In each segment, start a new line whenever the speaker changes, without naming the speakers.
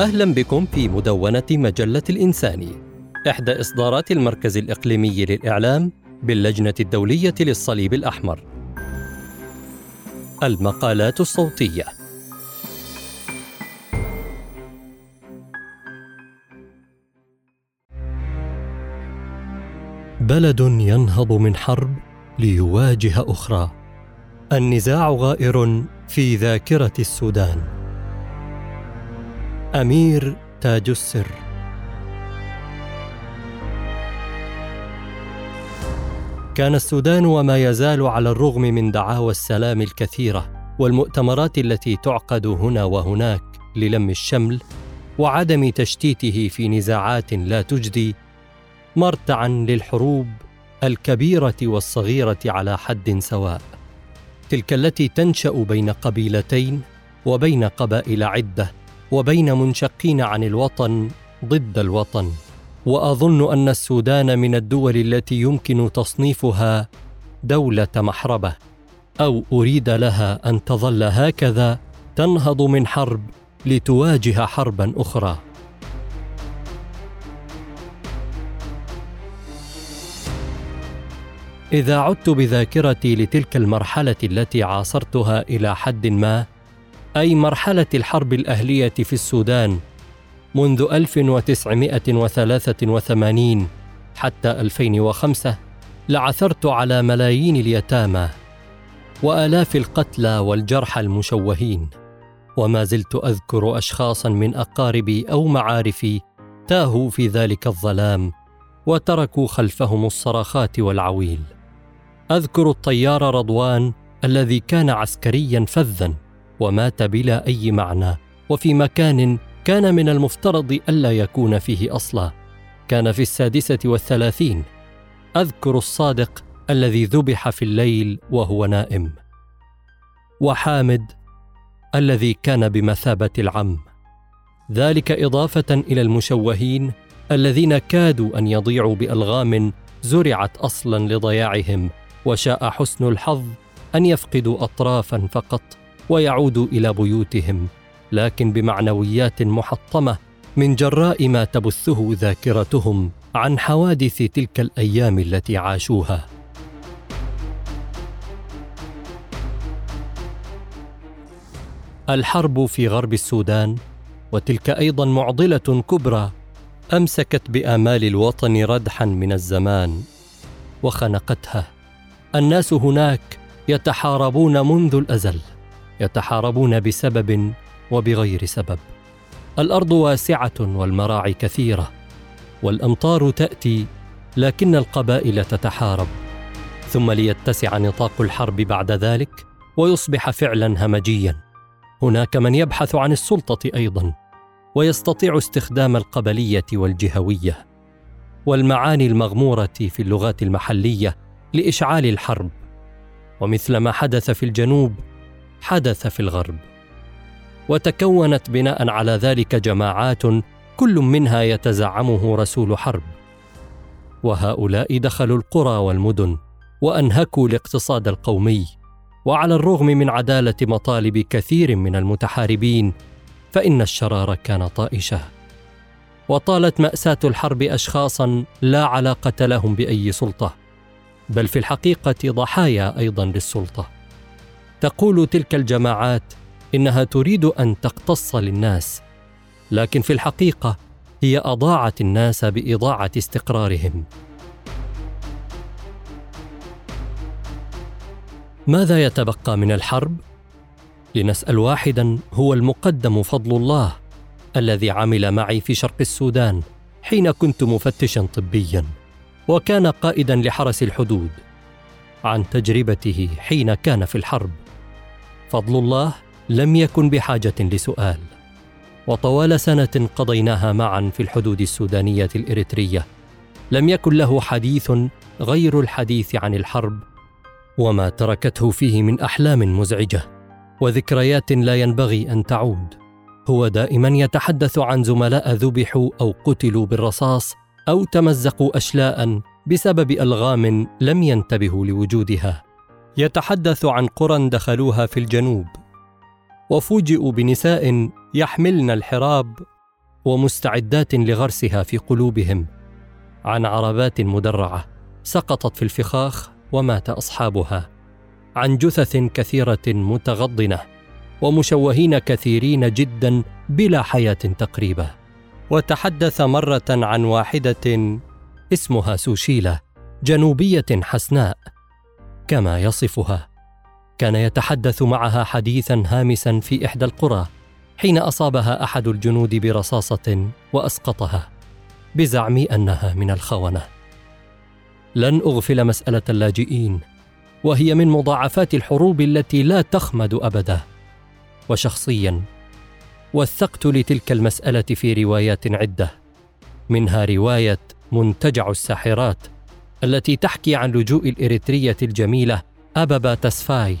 أهلا بكم في مدونة مجلة الإنساني إحدى إصدارات المركز الإقليمي للإعلام باللجنة الدولية للصليب الأحمر. المقالات الصوتية. بلد ينهض من حرب ليواجه أخرى. النزاع غائر في ذاكرة السودان. أمير تاج السر. كان السودان وما يزال على الرغم من دعاوى السلام الكثيرة والمؤتمرات التي تعقد هنا وهناك للم الشمل وعدم تشتيته في نزاعات لا تجدي مرتعا للحروب الكبيرة والصغيرة على حد سواء تلك التي تنشأ بين قبيلتين وبين قبائل عدة وبين منشقين عن الوطن ضد الوطن. وأظن أن السودان من الدول التي يمكن تصنيفها دولة محربة. أو أريد لها أن تظل هكذا تنهض من حرب لتواجه حربا أخرى. إذا عدت بذاكرتي لتلك المرحلة التي عاصرتها إلى حد ما أي مرحلة الحرب الأهلية في السودان منذ 1983 حتى 2005 لعثرت على ملايين اليتامى وآلاف القتلى والجرحى المشوهين وما زلت أذكر اشخاصا من أقاربي أو معارفي تاهوا في ذلك الظلام وتركوا خلفهم الصرخات والعويل. أذكر الطيار رضوان الذي كان عسكريا فذا ومات بلا أي معنى وفي مكان كان من المفترض ألا يكون فيه أصلا. كان في السادسة والثلاثين. أذكر الصادق الذي ذبح في الليل وهو نائم. وحامد الذي كان بمثابة العم. ذلك إضافة إلى المشوهين الذين كادوا أن يضيعوا بألغام زرعت أصلا لضياعهم وشاء حسن الحظ أن يفقدوا اطرافا فقط. ويعودوا إلى بيوتهم لكن بمعنويات محطمة من جراء ما تبثه ذاكرتهم عن حوادث تلك الأيام التي عاشوها. الحرب في غرب السودان وتلك أيضا معضلة كبرى أمسكت بآمال الوطن ردحا من الزمان وخنقتها. الناس هناك يتحاربون منذ الأزل. يتحاربون بسبب وبغير سبب. الأرض واسعة والمراعي كثيرة والأمطار تأتي لكن القبائل تتحارب. ثم ليتسع نطاق الحرب بعد ذلك ويصبح فعلا همجيا. هناك من يبحث عن السلطة أيضا ويستطيع استخدام القبلية والجهوية. والمعاني المغمورة في اللغات المحلية لإشعال الحرب. ومثل ما حدث في الجنوب حدث في الغرب وتكونت بناء على ذلك جماعات كل منها يتزعمه رسول حرب. وهؤلاء دخلوا القرى والمدن وأنهكوا الاقتصاد القومي وعلى الرغم من عدالة مطالب كثير من المتحاربين فإن الشرار كان طائشة. وطالت مأساة الحرب اشخاصا لا علاقة لهم بأي سلطة بل في الحقيقة ضحايا أيضا للسلطة. تقول تلك الجماعات إنها تريد أن تقتص للناس لكن في الحقيقة هي أضاعت الناس بإضاعة استقرارهم. ماذا يتبقى من الحرب؟ لنسأل واحدا هو المقدم فضل الله الذي عمل معي في شرق السودان حين كنت مفتشا طبيا وكان قائدا لحرس الحدود عن تجربته حين كان في الحرب. فضل الله لم يكن بحاجة لسؤال. وطوال سنة قضيناها معا في الحدود السودانية الإريترية لم يكن له حديث غير الحديث عن الحرب وما تركته فيه من أحلام مزعجة وذكريات لا ينبغي أن تعود. هو دائما يتحدث عن زملاء ذبحوا أو قتلوا بالرصاص أو تمزقوا اشلاء بسبب ألغام لم ينتبهوا لوجودها. يتحدث عن قرى دخلوها في الجنوب وفوجئوا بنساء يحملن الحراب ومستعدات لغرسها في قلوبهم عن عربات مدرعة سقطت في الفخاخ ومات أصحابها عن جثث كثيرة متغضنة ومشوهين كثيرين جدا بلا حياة تقريبا. وتحدث مرة عن واحدة اسمها سوشيله جنوبية حسناء كما يصفها. كان يتحدث معها حديثا هامسا في إحدى القرى حين أصابها أحد الجنود برصاصة وأسقطها بزعم أنها من الخونة. لن أغفل مسألة اللاجئين وهي من مضاعفات الحروب التي لا تخمد أبدا. وشخصيا وثقت لتلك المسألة في روايات عدة منها رواية منتجع الساحرات التي تحكي عن لجوء الإريترية الجميلة ابابا تسفاي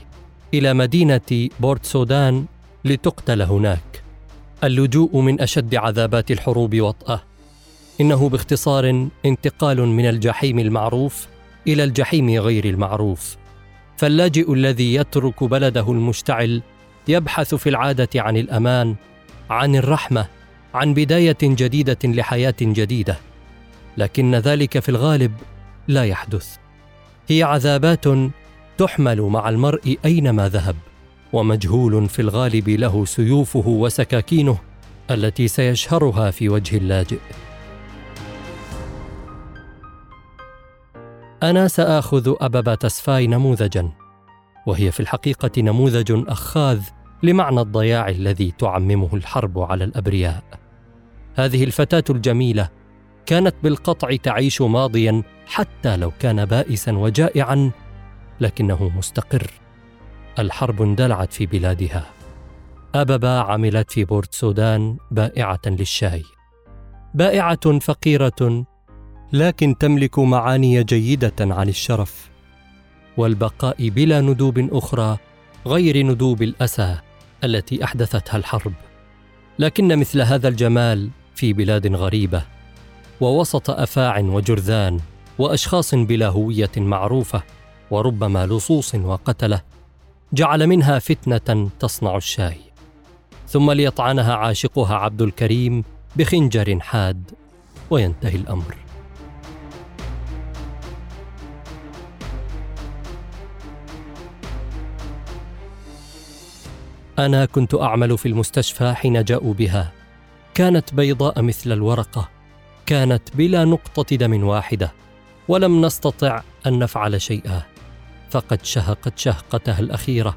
إلى مدينة بورت سودان لتقتل هناك. اللجوء من أشد عذابات الحروب وطاه إنه باختصار انتقال من الجحيم المعروف إلى الجحيم غير المعروف. فاللاجئ الذي يترك بلده المشتعل يبحث في العادة عن الأمان عن الرحمة عن بداية جديدة لحياة جديدة. لكن ذلك في الغالب لا يحدث. هي عذابات تحمل مع المرء أينما ذهب ومجهول في الغالب له سيوفه وسكاكينه التي سيشهرها في وجه اللاجئ. أنا سآخذ ابابا تسفاي نموذجا وهي في الحقيقة نموذج أخاذ لمعنى الضياع الذي تعممه الحرب على الأبرياء. هذه الفتاة الجميلة كانت بالقطع تعيش ماضيا حتى لو كان بائسا وجائعا لكنه مستقر. الحرب اندلعت في بلادها. أبابا عملت في بورت سودان بائعة للشاي. بائعة فقيرة لكن تملك معاني جيدة عن الشرف. والبقاء بلا ندوب أخرى غير ندوب الأسى التي أحدثتها الحرب. لكن مثل هذا الجمال في بلاد غريبة ووسط أفاع وجرذان وأشخاص بلا هوية معروفة وربما لصوص وقتلة جعل منها فتنة تصنع الشاي. ثم ليطعنها عاشقها عبد الكريم بخنجر حاد وينتهي الأمر. أنا كنت أعمل في المستشفى حين جاءوا بها. كانت بيضاء مثل الورقة كانت بلا نقطة دم واحدة ولم نستطع أن نفعل شيئا. فقد شهقت شهقتها الأخيرة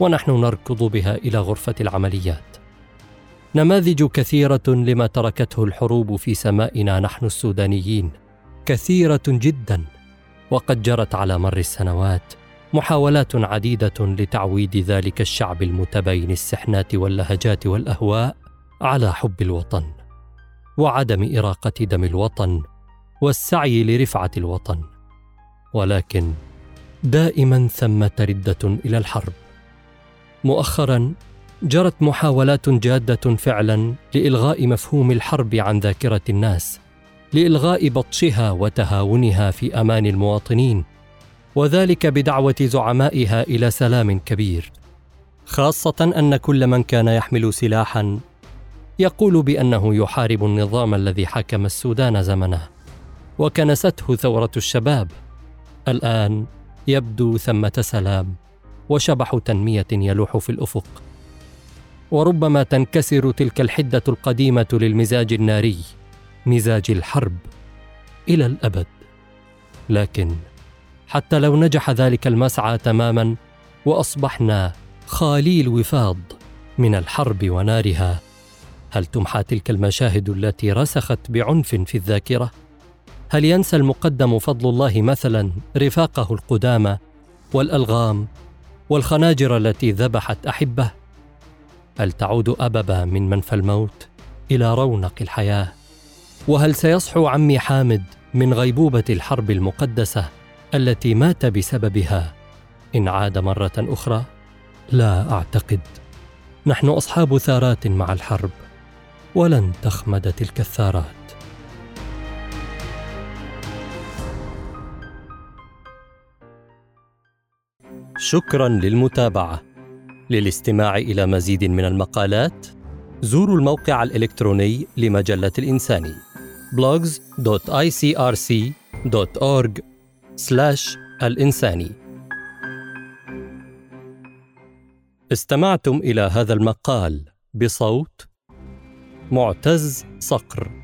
ونحن نركض بها إلى غرفة العمليات. نماذج كثيرة لما تركته الحروب في سمائنا نحن السودانيين. كثيرة جدا وقد جرت على مر السنوات محاولات عديدة لتعويد ذلك الشعب المتبين السحنات واللهجات والأهواء على حب الوطن. وعدم إراقة دم الوطن والسعي لرفعة الوطن. ولكن دائما ثمة ردة إلى الحرب. مؤخرا جرت محاولات جادة فعلا لإلغاء مفهوم الحرب عن ذاكرة الناس لإلغاء بطشها وتهاونها في أمان المواطنين وذلك بدعوة زعمائها إلى سلام كبير. خاصة أن كل من كان يحمل سلاحا يقول بأنه يحارب النظام الذي حكم السودان زمنه وكنسته ثورة الشباب. الآن يبدو ثمة سلام وشبح تنمية يلوح في الأفق. وربما تنكسر تلك الحدة القديمة للمزاج الناري مزاج الحرب إلى الأبد. لكن حتى لو نجح ذلك المسعى تماما وأصبحنا خالي الوفاض من الحرب ونارها هل تمحى تلك المشاهد التي رسخت بعنف في الذاكرة؟ هل ينسى المقدم فضل الله مثلا رفاقه القدامى والألغام والخناجر التي ذبحت أحبه؟ هل تعود أببا من منفى الموت إلى رونق الحياة؟ وهل سيصحو عمي حامد من غيبوبة الحرب المقدسة التي مات بسببها إن عاد مرة أخرى؟ لا أعتقد. نحن أصحاب ثارات مع الحرب. ولن تخمد تلك الثارات. شكرا للمتابعة. للاستماع إلى مزيد من المقالات زوروا الموقع الإلكتروني لمجلة الإنساني blogs.icrc.org الإنساني استمعتم إلى هذا المقال بصوت معتز صقر.